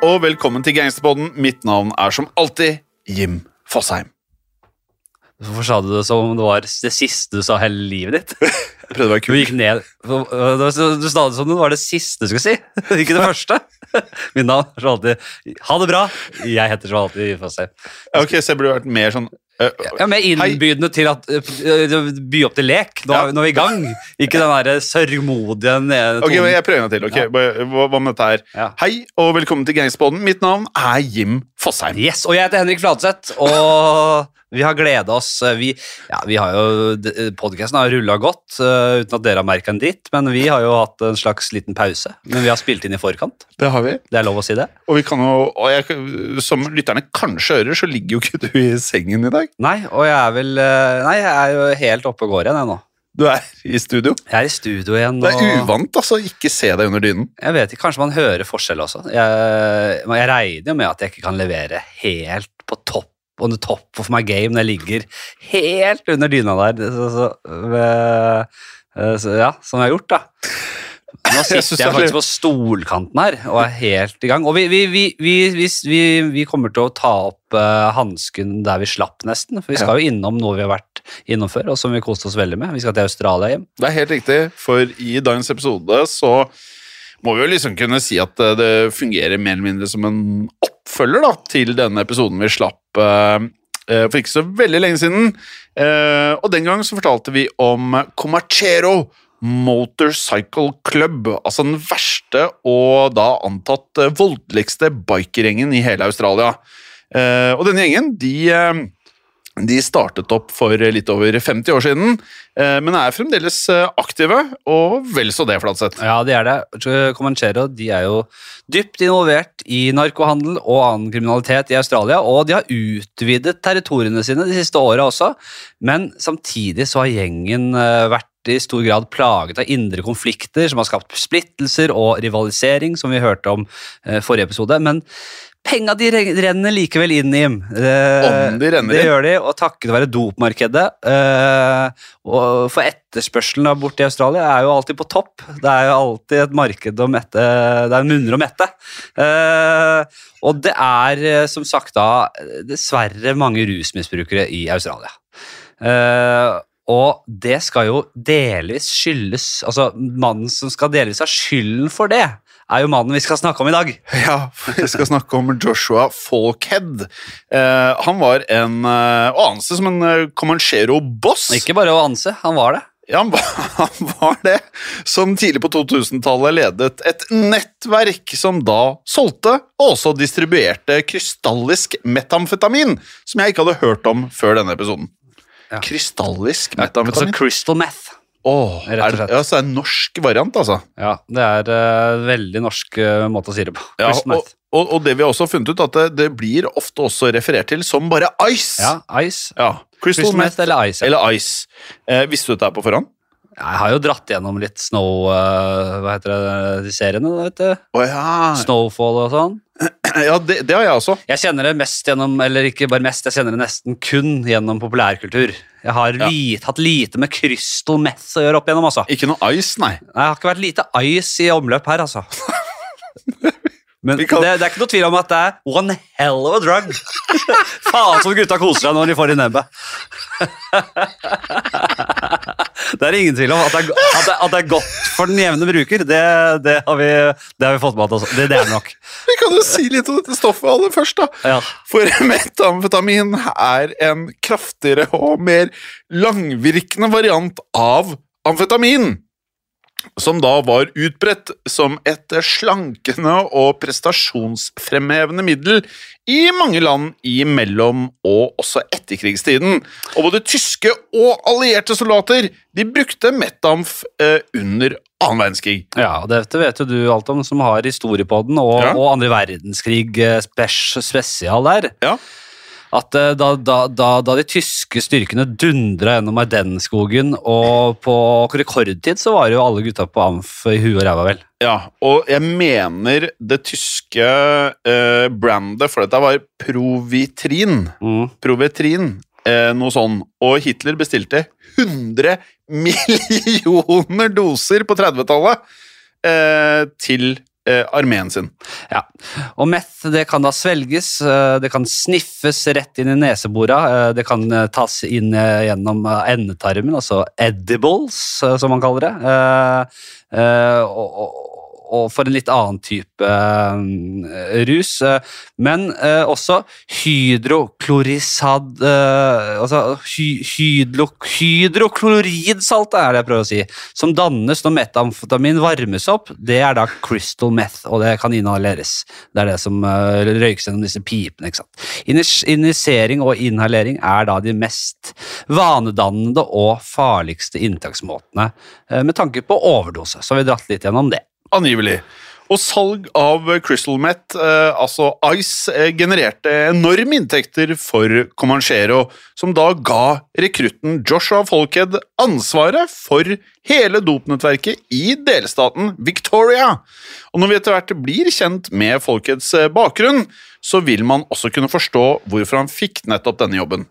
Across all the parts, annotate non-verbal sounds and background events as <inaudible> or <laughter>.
Og velkommen til Gangsterpodden. Mitt navn er som alltid Jim Fosheim. Hvorfor sa du det som om det var det siste du sa hele livet ditt? <laughs> Jeg prøvde å være Du gikk ned Du sa det som om det var det siste du skulle si, <laughs> ikke det første. <laughs> Mitt navn er som alltid Ha det bra. Jeg heter som alltid Fossheim. Ok, så jeg burde vært mer sånn Ja, Med innbydende til at øh, by opp til lek. Nå, er- nå er vi i gang. Ikke den derre sørgmodige nede Ok, men jeg prøver en til. ok? Ja. Hva med dette her? Ja. Hei og velkommen til Gangsterboden. Mitt navn er Jim Fosheim. Yes, og jeg heter Henrik Fladseth, og vi har gleda oss. Vi, ja, vi har jo, Podkasten har rulla godt uh, uten at dere har merka en dritt, men vi har jo hatt en slags liten pause. Men vi har spilt inn i forkant. Det har vi. Det er lov å si det? Og vi kan jo, og jeg, som lytterne kanskje hører, så ligger jo ikke du i sengen i dag. Nei, og jeg er vel eh, Nei, jeg er jo helt oppe og går igjen, jeg nå. Du er i studio. Jeg er i studio igjen. Det er uvant altså, å ikke se deg under dynen. Jeg vet ikke, Kanskje man hører forskjell også. Jeg, jeg regner jo med at jeg ikke kan levere helt på topp on the top of my game når jeg ligger helt under dyna der. Så, så, eh, så, ja, som jeg har gjort, da. Nå sitter jeg faktisk på stolkanten her og er helt i gang. Og vi, vi, vi, vi, vi, vi, vi kommer til å ta opp uh, hansken der vi slapp, nesten. For vi skal jo innom noe vi har vært innom før, og som vi koste oss veldig med. Vi skal til Australia hjem. Det er helt riktig, for i dagens episode så må vi jo liksom kunne si at eh, det fungerer mer eller mindre som en oppfølger da, til denne episoden vi slapp eh, for ikke så veldig lenge siden. Uh, og den gang så fortalte vi om Comachero Motorcycle Club, altså den verste og da antatt voldeligste bikergjengen i hele Australia. Uh, og denne gjengen, de de startet opp for litt over 50 år siden, eh, men er fremdeles eh, aktive, og vel så det, Flatseth. Ja, de er det. Comanchero de er jo dypt involvert i narkohandel og annen kriminalitet i Australia, og de har utvidet territoriene sine de siste åra også, men samtidig så har gjengen eh, vært i stor grad plaget av indre konflikter som har skapt splittelser og rivalisering, som vi hørte om forrige episode. Men penga de renner likevel inn i. Eh, Om de renner det gjør de, og takket være dopmarkedet. Eh, og for etterspørselen av borte i Australia er jo alltid på topp. Det er jo alltid et marked å mette Det er munner å mette. Eh, og det er eh, som sagt da dessverre mange rusmisbrukere i Australia. Eh, og det skal jo delvis skyldes Altså, mannen som skal delvis ha skylden for det, er jo mannen vi skal snakke om i dag. <laughs> Ja, for jeg skal snakke om Joshua Falkhead. Eh, han var en eh, å anse som en uh, Comanchero-boss. Ikke bare å anse, han var det. Ja, han var, <laughs> det. Som tidlig på 2000-tallet ledet et nettverk som da solgte og også distribuerte krystallisk metamfetamin, som jeg ikke hadde hørt om før denne episoden. Ja. Krystallisk Altså metamfetamin? crystal meth. Åh, rett og slett. ja, så er det en norsk variant, altså. Ja, det er uh, veldig norsk uh, måte å si det på. Ja, og, og, og det vi har også funnet ut, at det, det blir ofte også referert til som bare ice. Ja, ice. Ja, Crystal, Crystal meth meth eller ice. eller ice. Eh, visste du dette på forhånd? Jeg har jo dratt gjennom litt Snow eh, Hva heter det, de seriene? vet du? Oh, ja. Snowfall og sånn. <clears throat> ja det, det har jeg også. Jeg kjenner det mest gjennom, eller ikke bare mest, jeg kjenner det nesten kun gjennom populærkultur. Jeg har Ja. lit, hatt lite med crystal meth å gjøre opp igjennom, altså. Ikke noe ice, nei. Nei, Det har ikke vært lite ice i omløp her, altså. <laughs> Men kan- det, det er ikke noe tvil om at det er one hell of a drug. <laughs> Faen som gutta koser seg når de får i nebbet. <laughs> Det er ingen tvil om at det er, at det, at det er godt for den jevne bruker. Det, det, har, vi, det har vi fått med oss. Det, det er nok. <laughs> Vi kan jo si litt om dette stoffet aller først, da. Ja. For metamfetamin er en kraftigere og mer langvirkende variant av amfetamin. Som da var utbredt som et slankende og prestasjonsfremhevende middel i mange land i mellom- og også etterkrigstiden. Og både tyske og allierte soldater de brukte metamf eh, under annen verdenskrig. Ja, Dette vet jo du alt om, som har historiepodden og, Ja. og andre verdenskrig eh, spes, spesial der. Ja. At eh, da, da, da, da de tyske styrkene dundra gjennom Ardenneskogen, og på rekordtid så var jo alle gutta på amf i huet og ræva, vel. Ja, og jeg mener det tyske eh, brandet for dette var Provitrin. Mm. Provitrin, eh, noe sånn. Og Hitler bestilte 100 <laughs> millioner doser på 30-tallet eh, til eh, armeen sin. Ja. Og meth det kan da svelges, eh, det kan sniffes rett inn i nesebora, eh, det kan eh, tas inn gjennom endetarmen, altså edibles, som man kaller det. Og, og for en litt annen type eh, rus. eh, Men eh, også hydroklorisad Altså hy, hydro, hydrokloridsalt er det jeg prøver å si, som dannes når metamfetamin varmes opp. Det er da crystal meth, og det kan inhaleres. Det er det som røykes gjennom disse pipene. ikke sant? Injisering og inhalering er da de mest vanedannende og farligste inntaksmåtene med tanke på overdose. Så har vi dratt litt gjennom det. Angivelig. Og salg av Crystal Met, eh, altså Ice, eh, genererte enorme inntekter for Comanchero, som da ga rekrutten Joshua Folkhead ansvaret for hele dopnettverket i delstaten Victoria. Og når vi etter hvert blir kjent med Folkheads eh, bakgrunn, så vil man også kunne forstå hvorfor han fikk nettopp denne jobben.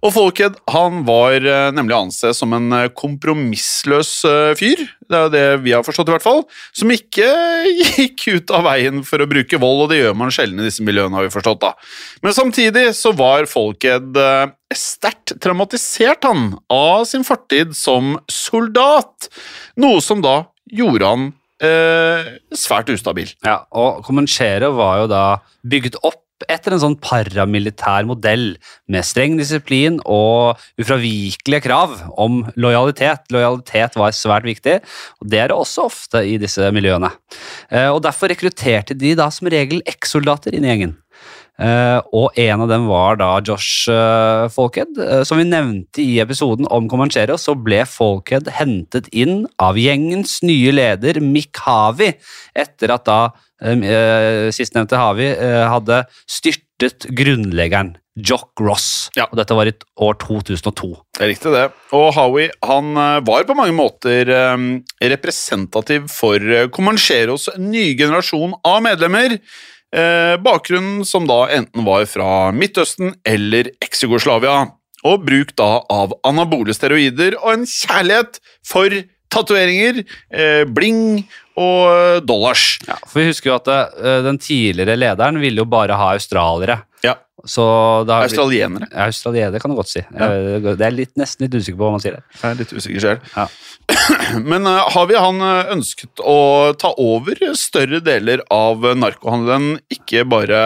Og Folkhead han var eh, nemlig ansett som en eh, kompromissløs eh, fyr, det er jo det vi har forstått i hvert fall, som ikke <laughs> gikk ut av veien for å bruke vold, og det gjør man sjelden i disse miljøene, har vi forstått da. Men samtidig så var Folkhead eh, sterkt traumatisert han av sin fortid som soldat, noe som da gjorde han eh, svært ustabil. Ja, og Comanchero var jo da bygget opp etter en sånn paramilitær modell med streng disiplin og ufravikelige krav om lojalitet. Lojalitet var svært viktig, og det er det også ofte i disse miljøene. Eh, Og Derfor rekrutterte de da som regel ekssoldater inn i gjengen. Eh, og en av dem var da Josh uh, Folkhead. Eh, som vi nevnte i episoden om Comanchero, så ble Folkhead hentet inn av gjengens nye leder Mick Havi, etter at da sistnevnte Havi eh, hadde styrtet grunnleggeren Jock Ross. Ja. Og dette var i år 2002. Det er riktig det. Og Howie han eh, var på mange måter eh, representativ for eh, Comancheros nye generasjon av medlemmer. Eh, bakgrunnen som da enten var fra Midtøsten eller eks-Jugoslavia. Og bruk da av anabole steroider og en kjærlighet for tatoveringer, eh, bling og eh, dollars. Ja, for Vi husker jo at eh, den tidligere lederen ville jo bare ha australiere. Ja, Så det har blitt- Australienere. Ja, kan du godt si. Jeg, det er litt, nesten litt usikker på hva man sier der. Jeg er litt usikker selv. Ja. <clears throat> Men uh, Havi han eh, ønsket å ta over større deler av eh, narkohandelen, ikke bare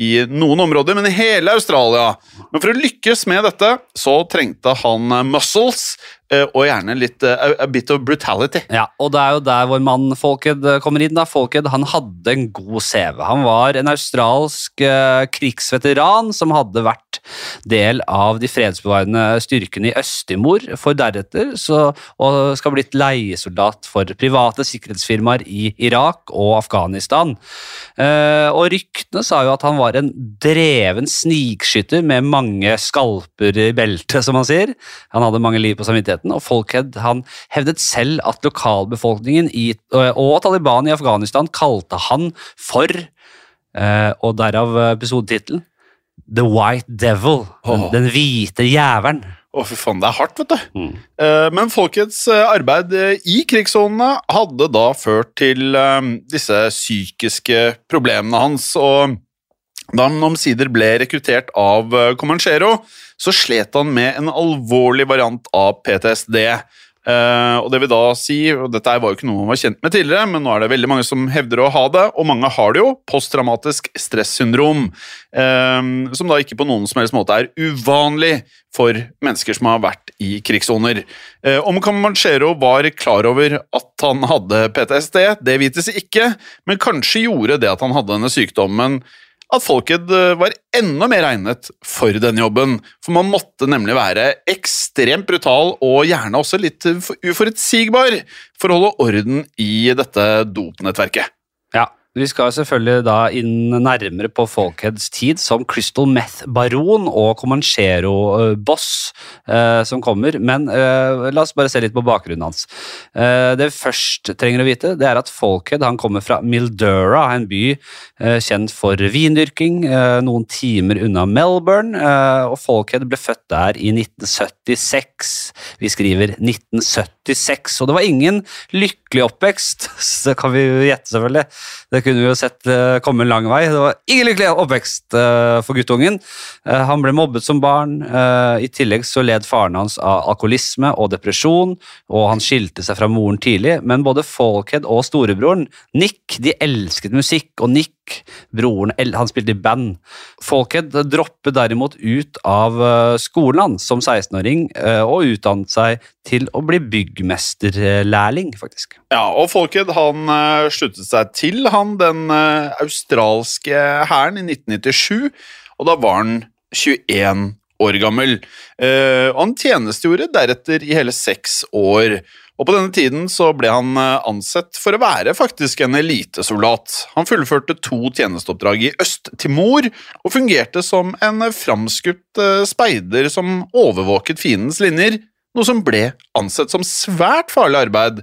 i noen områder, men i hele Australia. Men for å lykkes med dette, så trengte han eh, muscles, eh, og gjerne litt uh, a bit of brutality. Ja, og det er jo der vår mann Folked eh, kommer inn. da. Folked han hadde en god CV. Han var en australsk uh, krigsveteran som hadde vært del av de fredsbevarende styrkene i Øst-Timor, for deretter så, og skal blitt leiesoldat for private sikkerhetsfirmaer i Irak og Afghanistan. Eh, og ryktene sa jo at han var en dreven snikskytter med mange skalper i beltet, som han sier. Han hadde mange liv på samvittigheten, og Folkhead han hevdet selv at lokalbefolkningen i, og Taliban i Afghanistan kalte han for, eh, og derav episodetittelen, The White Devil. Den, Åh. den hvite jævelen. Å, fy faen, det er hardt, vet du. Mm. Eh, Men folkets eh, arbeid eh, i krigssonene hadde da ført til disse psykiske problemene hans, og da han omsider ble rekruttert av Comanchero, så slet han med en alvorlig variant av PTSD. Eh, og det vil da si, og dette var jo ikke noe man var kjent med tidligere, men nå er det veldig mange som hevder å ha det, og mange har det jo, posttraumatisk stressyndrom, eh, som da ikke på noen som helst måte er uvanlig for mennesker som har vært i krigssoner. Eh, om Camanchero var klar over at han hadde PTSD, det vites ikke, men kanskje gjorde det at han hadde denne sykdommen at folket eh, var enda mer egnet for denne jobben, for man måtte nemlig være ekstremt brutal og gjerne også litt uforutsigbar for å holde orden i dette dopnettverket. Vi skal selvfølgelig da inn nærmere på Folkheads tid som Crystal Meth-baron og Comanchero-boss eh, som kommer, men eh, la oss bare se litt på bakgrunnen hans. Eh, det vi først trenger å vite, det er at Folkhead han kommer fra Mildura, en by eh, kjent for vindyrking, eh, noen timer unna Melbourne, eh, og Folkhead ble født der i 1976. Vi skriver 1976, og det var ingen lykkelig oppvekst, <laughs> så kan vi gjette selvfølgelig. Det kunne vi jo sett eh, komme en lang vei. Det var ingen lykkelig oppvekst eh, for guttungen. Eh, han ble mobbet som barn. I tillegg så led faren hans av alkoholisme og depresjon, og han skilte seg fra moren tidlig. Men både Folkhead og storebroren Nick de elsket musikk, og Nick, broren, el- han spilte i band. Folkhead droppet derimot ut av eh, skolen han, som 16-åring eh, og utdannet seg til å bli byggmesterlærling, faktisk. Ja, og Folkhead han eh, sluttet seg til han den australske hæren i 1997, og da var han 21 år gammel. Han tjenestegjorde deretter i hele seks år. Og på denne tiden så ble han eh, ansett for å være faktisk en elitesoldat. Han fullførte to tjenesteoppdrag i Øst-Timor og fungerte som en framskutt eh, speider som overvåket fiendens linjer, noe som ble ansett som svært farlig arbeid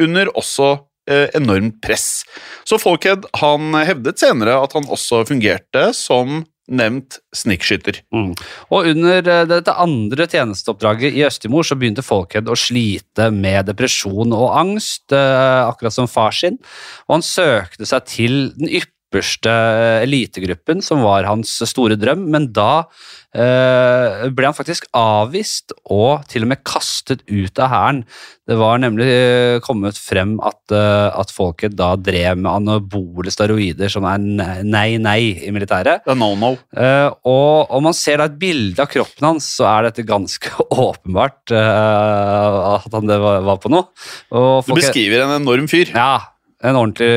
under også eh, enormt press. Så Folkhead han hevdet senere at han også fungerte som nevnt snikskytter. Mm. Og under eh, dette andre tjenesteoppdraget i Østimor så begynte Folkhead å slite med depresjon og angst, eh, akkurat som far sin, og han søkte seg til den ypperste eh, elitegruppen, som var hans store drøm, men da ble han faktisk avvist og til og med kastet ut av hæren. Det var nemlig eh, kommet frem at, eh, at folket da drev med anabole steroider, som er nei, nei i militæret. Det er no-no. Eh, og om man ser da et bilde av kroppen hans, så er dette ganske <laughs> åpenbart eh, at han det var, var på noe. Og Du beskriver en enorm fyr. Ja, en ordentlig,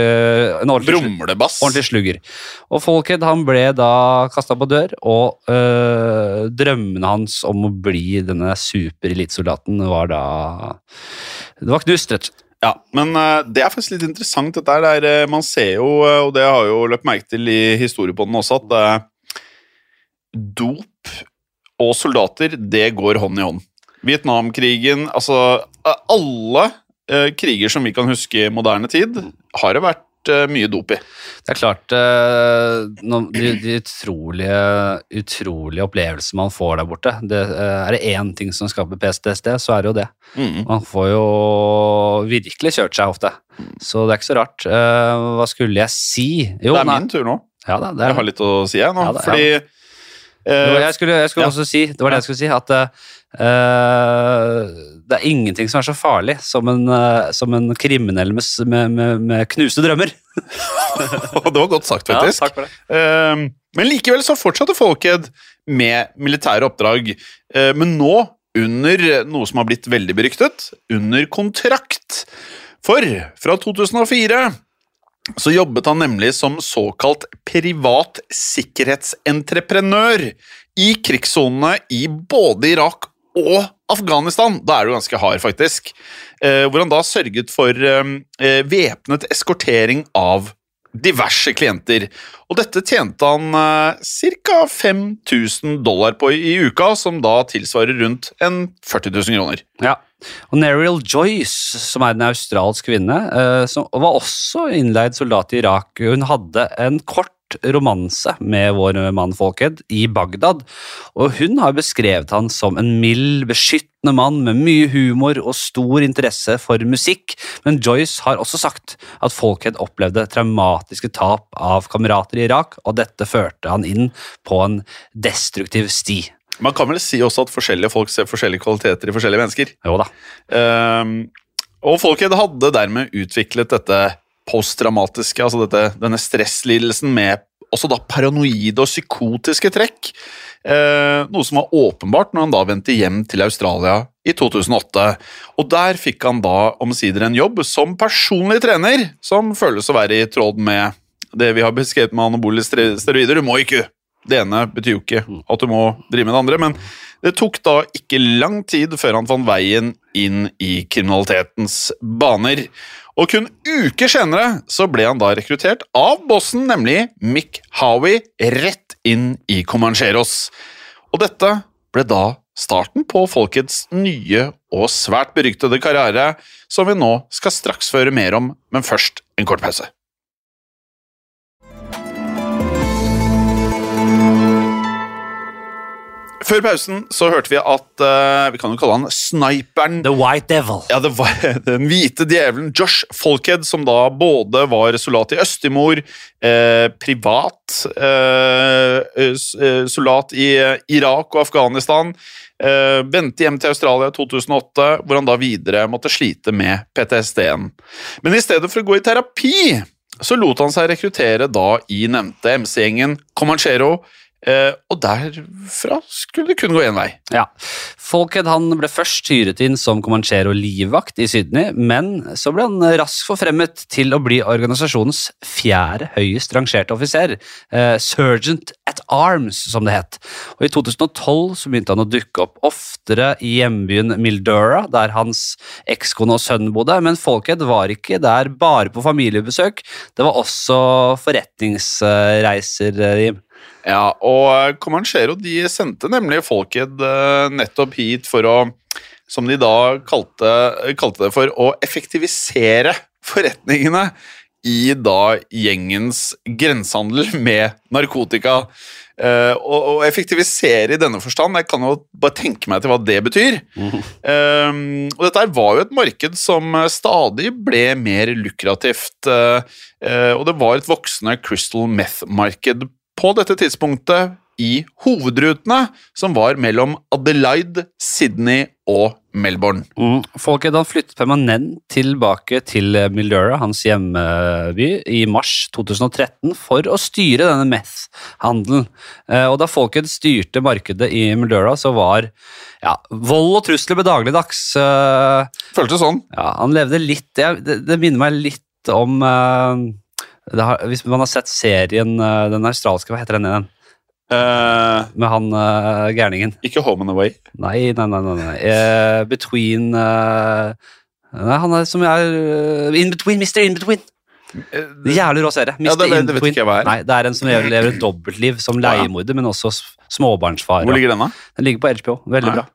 en ordentlig Brumlebass. Ordentlig slugger. Og Folkhead han ble da kasta på dør, og øh, drømmene hans om å bli denne superelitesoldaten var da Det var knust, rett og slett. Ja, men øh, det er faktisk litt interessant. dette her. Det er, eh, Man ser jo, eh, og det har jo løpt merke til i historiepodden også, at øh, dop og soldater, det går hånd i hånd. Vietnamkrigen, altså eh, Alle kriger som vi kan huske i moderne tid, har det vært eh, mye dop i. Det er klart nå- de, de utrolige, utrolige opplevelsene man får der borte det, Er det én ting som skaper PTSD, så er det jo det. Mm. Man får jo virkelig kjørt seg ofte. Så det er ikke så rart. Eh, hva skulle jeg si? Jo, det er nei. min tur nå. Ja, da, det er Jeg har litt å si, jeg nå. Ja, da, fordi eh, Jeg skulle, jeg skulle ja. også si, det var det jeg skulle si, at uh, det er ingenting som er så farlig som en, uh, som en kriminell med, med, med, med knuste drømmer. <laughs> Det var godt sagt, faktisk. Ja, takk for det. Uh, men likevel så fortsatte Folked med militære oppdrag, eh, men nå under noe som har blitt veldig beryktet, under kontrakt. For fra 2004 så jobbet han nemlig som såkalt privat sikkerhetsentreprenør i krigssonene i både Irak og Afghanistan. Da er du ganske hard, faktisk. Eh, hvor han da sørget for eh, væpnet eskortering av diverse klienter. Og dette tjente han eh, ca. 5000 dollar på i uka, som da tilsvarer rundt en 40 000 kroner. Ja. Og Neriel Joyce, som er en australsk kvinne, eh, som var også innleid soldat i Irak. Hun hadde en kort romanse med vår mann Folkhead i Bagdad, og hun har beskrevet han som en mild, beskyttende mann med mye humor og stor interesse for musikk, men Joyce har også sagt at Folkhead opplevde traumatiske tap av kamerater i Irak, og dette førte han inn på en destruktiv sti. Man kan vel si også at forskjellige folk ser forskjellige kvaliteter i forskjellige mennesker. Jo da. Um, og Folkhead hadde dermed utviklet dette posttraumatiske, altså dette, denne stresslidelsen med også da paranoide og psykotiske trekk. Eh, noe som var åpenbart når han da vendte hjem til Australia i 2008. Og der fikk han da omsider en jobb som personlig trener, som føles å være i tråd med det vi har beskrevet med anabole steroider. Du må ikke Det ene betyr jo ikke at du må drive med det andre, men det tok da ikke lang tid før han fant veien inn i kriminalitetens baner. Og kun uker senere så ble han da rekruttert av bossen, nemlig Mick Howie, rett inn i Comancheros. Og dette ble da starten på folkets nye og svært beryktede karriere, som vi nå skal straks føre mer om, men først en kort pause. Før pausen så hørte vi at uh, Vi kan jo kalle han sniperen The White Devil. ja, det var <laughs> den hvite djevelen Josh Folkhead, som da både var soldat i Østimor, eh, privat eh, eh, soldat i eh, Irak og Afghanistan, eh, vendte hjem til Australia i 2008, hvor han da videre måtte slite med PTSD-en. Men i stedet for å gå i terapi, så lot han seg rekruttere da i nevnte MC-gjengen Comanchero, eh, og derfra skulle det kun gå én vei. Ja. Folkhead han ble først hyret inn som Comanchero livvakt i Sydney, men så ble han raskt forfremmet til å bli organisasjonens fjerde høyest rangerte offiser, eh, Sergeant at Arms, som det het. Og I 2012 så begynte han å dukke opp oftere i hjembyen Mildura, der hans ekskone og sønn bodde, men Folkhead var ikke der bare på familiebesøk, det var også forretningsreiser, eh, Jim. Ja, og Comanchero de sendte nemlig Folkhead eh, nettopp hit for å, som de da kalte, kalte det for, å effektivisere forretningene i da gjengens grensehandel med narkotika. Uh, og, og effektivisere i denne forstand, jeg kan jo bare tenke meg til hva det betyr. <laughs> Eh, og dette var jo et marked som stadig ble mer lukrativt, Uh, uh, og det var et voksende crystal meth-marked på dette tidspunktet i hovedrutene, som var mellom Adelaide, Sydney og Melbourne. Mm. Folket han flyttet permanent tilbake til Mildura, hans hjemmeby, i mars 2013 for å styre denne meth-handelen. Eh, Og da Folket styrte markedet i Mildura, så var ja, vold og trusler ved dagligdags. eh, Føltes sånn. Ja, han levde litt det, det minner meg litt om eh, har, Hvis man har sett serien, eh, den australske, hva heter den igjen? Uh, Med han uh, gærningen. ikke Home and Away. Nei, nei, nei. nei, nei. Uh, between Nei, han er som er eh, In Between, Mister In Between. Jævlig rå serie. Ja, det- det vet ikke hva er. Nei, det er en som lever, et dobbeltliv som Ja. leiemorder, men også småbarnsfar. Hvor ligger den, da? Den ligger på HBO. Veldig Nei, bra.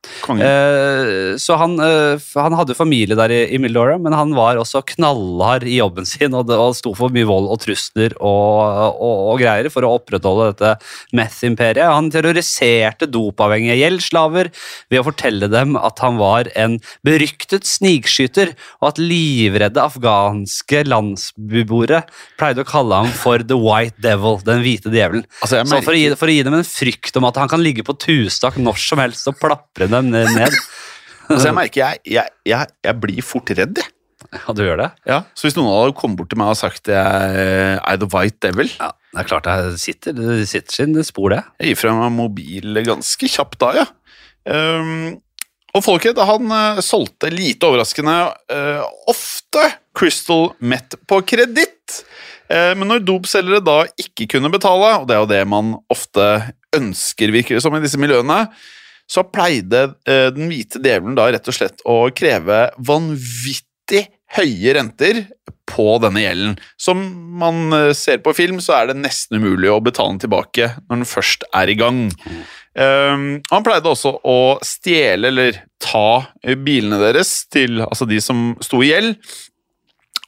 Eh, så han, eh, han hadde familie der i, i Mildora, men han var også knallhard i jobben sin og, det, og sto for mye vold og trusler og, og, og greier for å opprettholde dette meth-imperiet. Han terroriserte dopavhengige gjeldsslaver ved å fortelle dem at han var en beryktet snikskyter, og at livredde afghanske landsbeboere pleide å kalle ham for The White Devil, den hvite djevelen. Altså, jeg Så for å, gi, for å gi dem en frykt om at han kan ligge på tustak når som helst og plapre dem ned. ned. Altså, jeg merker jeg, jeg, jeg, jeg blir fort redd, jeg. Ja, du gjør det? Ja, så hvis noen hadde kommet bort til meg og sagt jeg er the white devil Ja, det er klart det sitter, det sitter sin spor, det. Jeg gir fra meg mobil ganske kjapt da, ja. Um, og Folket han eh, solgte lite overraskende eh, ofte Crystal Met på kreditt. Eh, men når dopselgere da ikke kunne betale, og det er jo det man ofte ønsker, virker det som, i disse miljøene, så pleide eh, den hvite djevelen da rett og slett å kreve vanvittig høye renter på denne gjelden. Som man eh, ser på film, så er det nesten umulig å betale den tilbake når den først er i gang. Um, han pleide også å stjele eller ta bilene deres til altså de som sto i gjeld.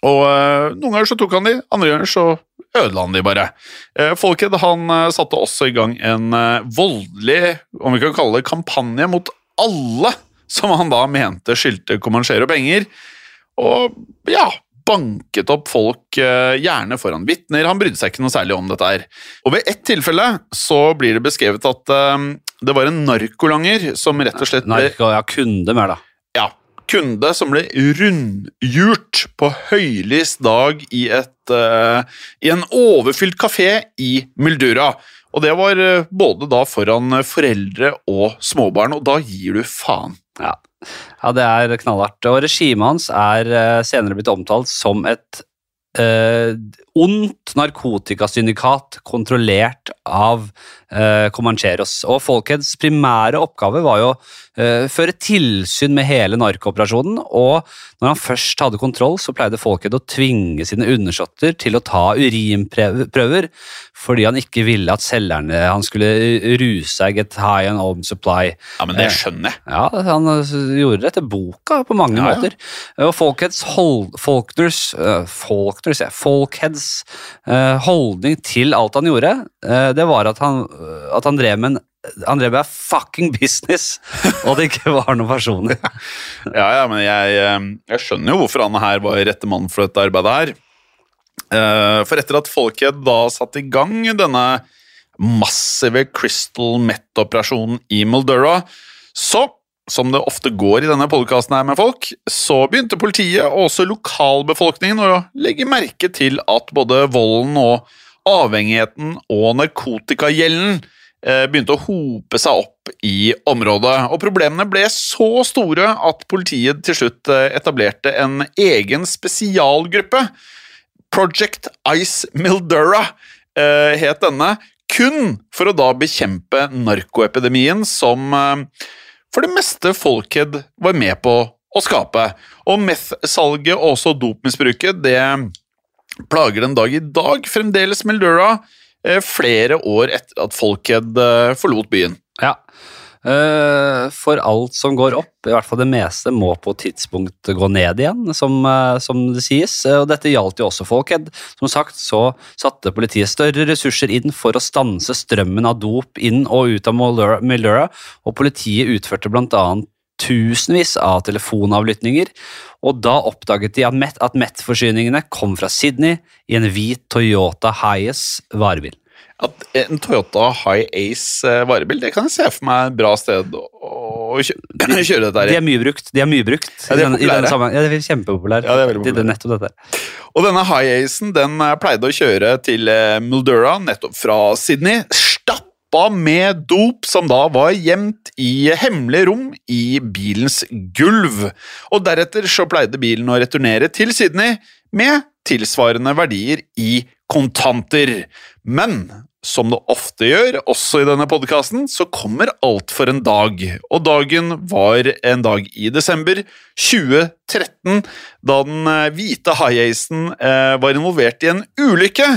Og uh, Noen ganger så tok han de, andre ganger så ødela han de bare. Uh, Folkhead han eh, satte også i gang en eh, voldelig om vi kan kalle det, kampanje mot alle som han da mente skyldte Comanchero penger. Og ja, banket opp folk, eh, gjerne foran vitner. Han brydde seg ikke noe særlig om dette her. Og ved ett tilfelle så blir det beskrevet at eh, det var en narkolanger som rett og slett ble Narko, ja, kunde mer, da. ja, kunde som ble rundhjult på høylys dag i, et, uh, i en overfylt kafé i Muldura. Og det var både da foran foreldre og småbarn, og da gir du faen. Ja. Ja, det er knallhardt. Og regimet hans er eh, senere blitt omtalt som et eh, ondt narkotikasyndikat kontrollert av eh, Comancheros. Og folkets primære oppgave var jo føre tilsyn med hele narkooperasjonen, og når han først hadde kontroll, så pleide Folkhead å tvinge sine undersåtter til å ta urinprøver, fordi han ikke ville at selgerne han skulle ruse seg get high and old supply. Ja, men det skjønner jeg. Ja, han eh, gjorde det etter boka på mange Ja, ja. måter. Og Folkheads, hold, Folkders, øh, ja, Folkheads holdning til alt han gjorde, det var at han, at han drev med en han drev er fucking business, og det ikke var noe personlig. <laughs> Ja, ja, men jeg, eh, jeg skjønner jo hvorfor han her var rette mann for dette arbeidet her. Eh, For etter at Folkhead da satte i gang denne massive Crystal Met-operasjonen i Moldura, så, som det ofte går i denne podkasten her med folk, så begynte politiet og også lokalbefolkningen å legge merke til at både volden og avhengigheten og narkotikagjelden begynte å hope seg opp i området. Og problemene ble så store at politiet til slutt eh, etablerte en egen spesialgruppe. Project Ice Mildura eh, het denne, kun for å da bekjempe narkoepidemien som eh, for det meste Folkhead var med på å skape. Og meth-salget og også dopmisbruket, det plager den dag i dag fremdeles Mildura, eh, flere år etter at Folkhead eh, forlot byen. Ja. Eh, For alt som går opp, i hvert fall det meste, må på et tidspunkt gå ned igjen, som, eh, som det sies. Eh, Og dette gjaldt jo også Folkhead. Som sagt så satte politiet større ressurser inn for å stanse strømmen av dop inn og ut av Mildura og politiet utførte blant annet tusenvis av telefonavlyttinger, og da oppdaget de at Met- at Met-forsyningene kom fra Sydney i en hvit Toyota Hiace varebil. At en Toyota High Ace eh, varebil, det kan jeg se for meg et bra sted å, <clears throat> kjøre dette her i. er mye brukt. De er mye brukt. Ja, de er i den- i populære. den. Ja, de er kjempepopulære. Ja, de er veldig Det- det er populære. nettopp dette. Og denne High Acen den eh, pleide å kjøre til Muldura, Mildura, nettopp fra Sydney, stappa med dop som da var gjemt i hemmelige rom i bilens gulv. Og deretter så pleide bilen å returnere til Sydney med tilsvarende verdier i kontanter. Men som det ofte gjør, også i denne podkasten, så kommer alt for en dag. Og dagen var en dag i desember 2013, da den eh, hvite high-acen eh, var involvert i en ulykke.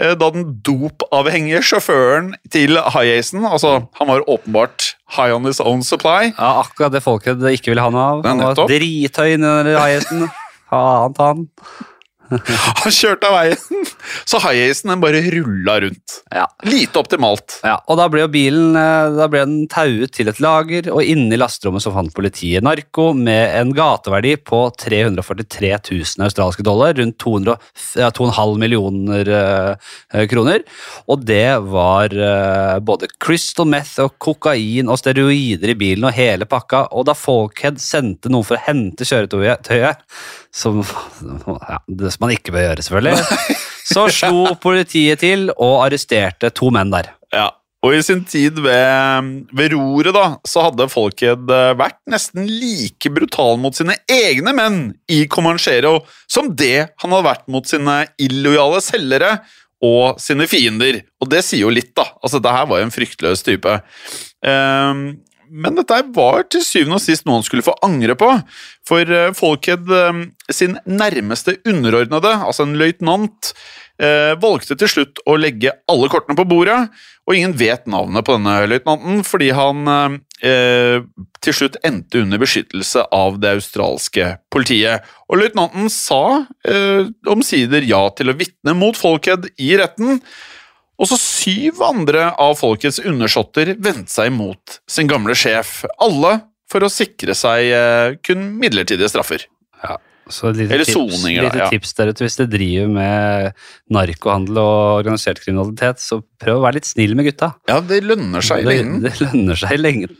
Eh, Da den dopavhengige sjåføren til high-acen, altså han var åpenbart high on his own supply, Ja, akkurat det folket ikke ville ha noe av. Han var drithøy i den Hiacen. Faen <laughs> ta han. <laughs> han kjørte av veien, så high-acen den bare rulla rundt. Ja. Lite optimalt. Ja, og da ble jo bilen eh, da ble den tauet til et lager, og inne i lasterommet så fant politiet narko med en gateverdi på 343 000 australske dollar, rundt 2,5 millioner eh, kroner. Og det var eh, både crystal meth og kokain og steroider i bilen og hele pakka, og da Folkhead sendte noen for å hente kjøretøyet, som, <laughs> ja, det som man ikke bør gjøre selvfølgelig, så slo politiet til og arresterte to menn der. Ja, og i sin tid ved, ved roret da, så hadde Folkhead eh, vært nesten like brutal mot sine egne menn i Comanchero som det han hadde vært mot sine illojale selgere og sine fiender. Og det sier jo litt, da. Altså, det her var jo en fryktløs type. Ehm, men dette var til syvende og sist noe han skulle få angre på. For Folkhed eh, sin nærmeste underordnede, altså en løytnant, eh, valgte til slutt å legge alle kortene på bordet, og ingen vet navnet på denne løytnanten, fordi han eh, til slutt endte under beskyttelse av det australske politiet. Og løytnanten sa eh, omsider ja til å vitne mot Folkhed i retten. Også syv andre av folkets undersåtter vendte seg mot sin gamle sjef. Alle for å sikre seg eh, kun midlertidige straffer. Så et lite Eller tips, soninger, lite ja. tips der ute hvis dere driver med narkohandel og organisert kriminalitet, så prøv å være litt snill med gutta. Ja, det lønner seg i Det, lengden. det lønner seg i lengden.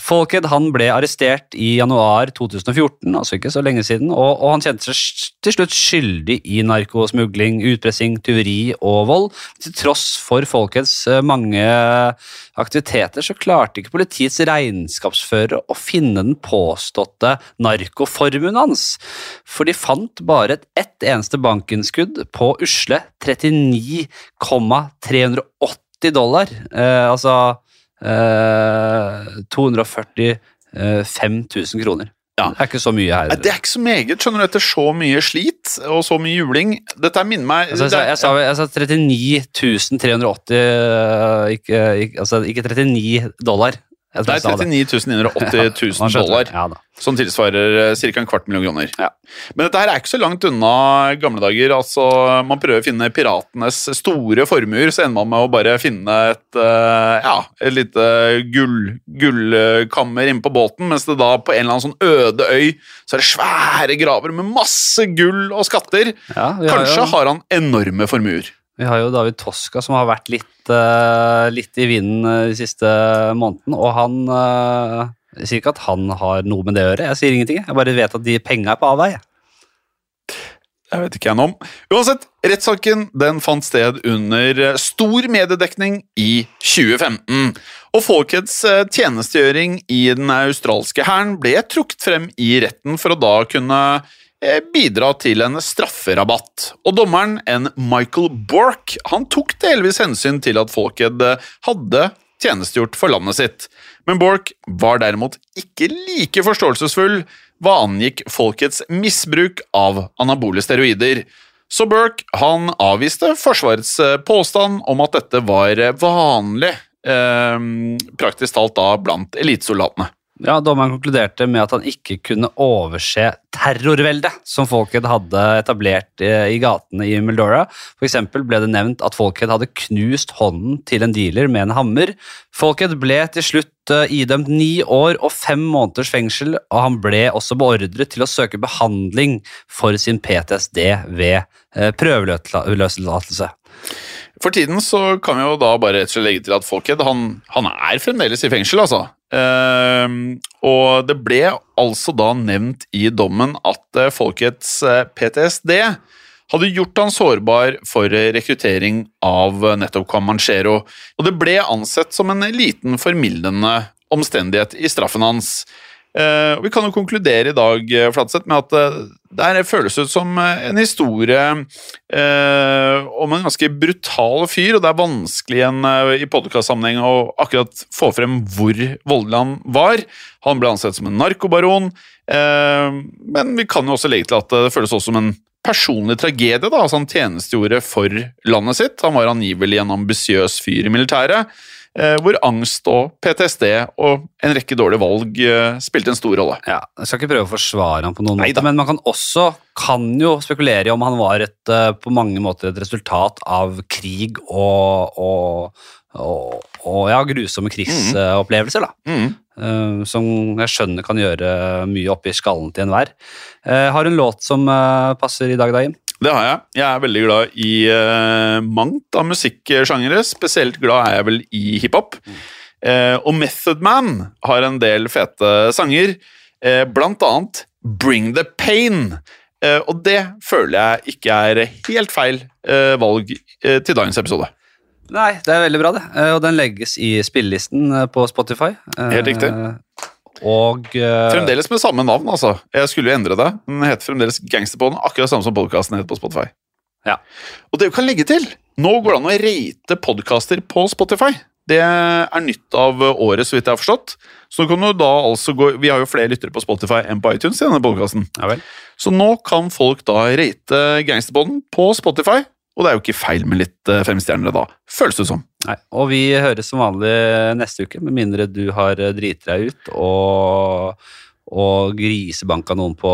Folked han ble arrestert i januar 2014, altså ikke så lenge siden, og, og han kjente seg til slutt skyldig i narkosmugling, utpressing, tyveri og vold. Til tross for Folkheads eh, mange aktiviteter så klarte ikke politiets regnskapsførere å finne den påståtte narkoformuen hans, for de fant bare et ett eneste bankinnskudd på usle 39,380 dollar. Eh, altså eh, 245 000 kroner. Ja. Det er ikke så mye her. Det er ikke så meget, skjønner du, etter så mye slit og så mye juling. Dette minner meg Altså, jeg, sa, jeg, sa, jeg sa 39 380 øh, ikke, ikke, altså, ikke 39 dollar. Det er 39 980 000 dollar. Ja, som tilsvarer ca. en kvart million kroner. Ja. Men dette her er ikke så langt unna gamle dager. altså Man prøver å finne piratenes store formuer, så ender man med å bare finne et, eh, ja, et lite gull, gullkammer inne på båten, mens det da på en eller annen sånn øde øy så er det svære graver med masse gull og skatter. Kanskje har han enorme formuer. Vi har jo David Toska som har vært litt, øh, litt i vinden øh, de siste månedene, og han øh, Jeg sier ikke at han har noe med det å gjøre, jeg sier ingenting. Jeg bare vet at de penga er på avveie. Jeg vet ikke jeg noe om. Uansett, rettssaken den fant sted under eh, stor mediedekning i 2015. Og Folkheads eh, tjenestegjøring i den australske hæren ble trukket frem i retten for å da kunne eh, bidra til en strafferabatt. Og dommeren, en Michael Bork, han tok delvis hensyn til at Folkhead eh, hadde tjenestegjort for landet sitt. Men Bork var derimot ikke like forståelsesfull hva angikk folkets misbruk av anabole steroider. Så Burke han avviste Forsvarets eh, påstand om at dette var eh, vanlig, eh, praktisk talt da blant elitesoldatene. Ja, Dommeren konkluderte med at han ikke kunne overse terrorveldet som Folkhead hadde etablert eh, i gatene i Mildora. For eksempel ble det nevnt at Folkhead hadde knust hånden til en dealer med en hammer. Folkhead ble til slutt eh, idømt ni år og fem måneders fengsel, og han ble også beordret til å søke behandling for sin PTSD ved eh, prøveløslatelse. For tiden så kan vi jo da bare rett og slett legge til at Folkhead han, han er fremdeles i fengsel, altså. Ehm, og det ble altså da nevnt i dommen at folkets eh, PTSD hadde gjort han sårbar for eh, rekruttering av eh, nettopp Camanchero, og det ble ansett som en liten formildende omstendighet i straffen hans. Eh, og vi kan jo konkludere i dag eh, Flatseth, med at eh, det føles ut som en historie om en ganske brutal fyr, og det er vanskelig igjen i podkastsammenheng å akkurat få frem hvor voldelig han var. Han ble ansett som en narkobaron, men vi kan jo også legge til at det føles også som en personlig tragedie. da, altså Han tjenestegjorde for landet sitt. Han var angivelig en ambisiøs fyr i militæret, hvor angst og PTSD og en rekke dårlige valg eh, spilte en stor rolle. Ja, Jeg skal ikke prøve å forsvare ham på noen Neida. måte, men man kan også kan jo spekulere i om han var et, eh, på mange måter et resultat av krig og, og, og, og ja, grusomme krigsopplevelser. da. Mm. Uh, som jeg skjønner kan gjøre mye oppi skallen til enhver. Uh, har en låt som uh, passer i dag, da, Jim? Det har jeg. Jeg er veldig glad i uh, mangt av musikksjangere. Spesielt glad er jeg vel i hiphop. Uh, og Method Man har en del fete sanger, uh, blant annet Bring the Pain. Uh, og det føler jeg ikke er helt feil valg til dagens episode. Nei, det er veldig bra, det. Og den legges i spillelisten på Spotify. Helt riktig. Og uh, Fremdeles med samme navn, altså. Jeg skulle jo endre det. Den heter fremdeles Gangsterpodden, akkurat samme som podkasten heter på Spotify. Ja. Og det vi kan legge til Nå går det an å rate podkaster på Spotify. Det er nytt av året, så vidt jeg har forstått. Så nå kan du da altså gå, Vi har jo flere lyttere på Spotify enn på iTunes. i denne podcasten. Ja vel. Så nå kan folk da rate Gangsterpodden på Spotify. Og det er jo ikke feil med litt eh, femstjernere da, føles det som. Nei. Og vi høres som vanlig neste uke, med mindre du har eh, driti deg ut og, og grisebanka noen på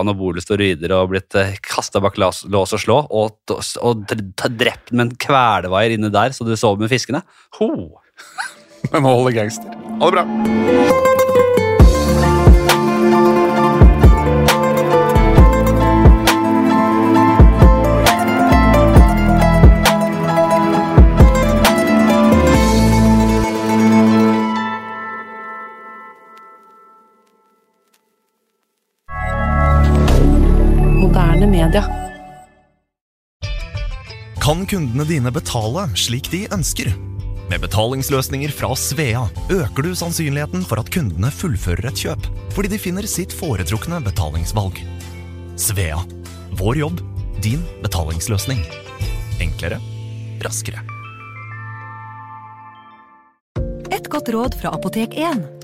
anabole steroider og blitt kasta bak lås, og slå og, og dr- drept med en kvelevaier inne der så du sover med fiskene. Ho! Men nå holder gangster. Ha det bra. Media. Kan kundene dine betale slik de ønsker? Med betalingsløsninger fra Svea øker du sannsynligheten for at kundene fullfører et kjøp, fordi de finner sitt foretrukne betalingsvalg. Svea vår jobb, din betalingsløsning. Enklere, raskere. Et godt råd fra Apotek 1.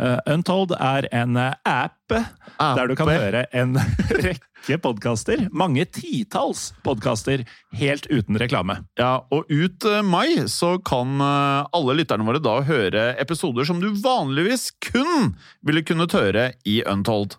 Eh, Untold er en app app der du kan høre en <laughs> rekke podkaster. Mange titalls podkaster helt uten reklame. Ja, og ut eh, mai så kan eh, alle lytterne våre da høre episoder som du vanligvis kun ville kunnet høre i Untold.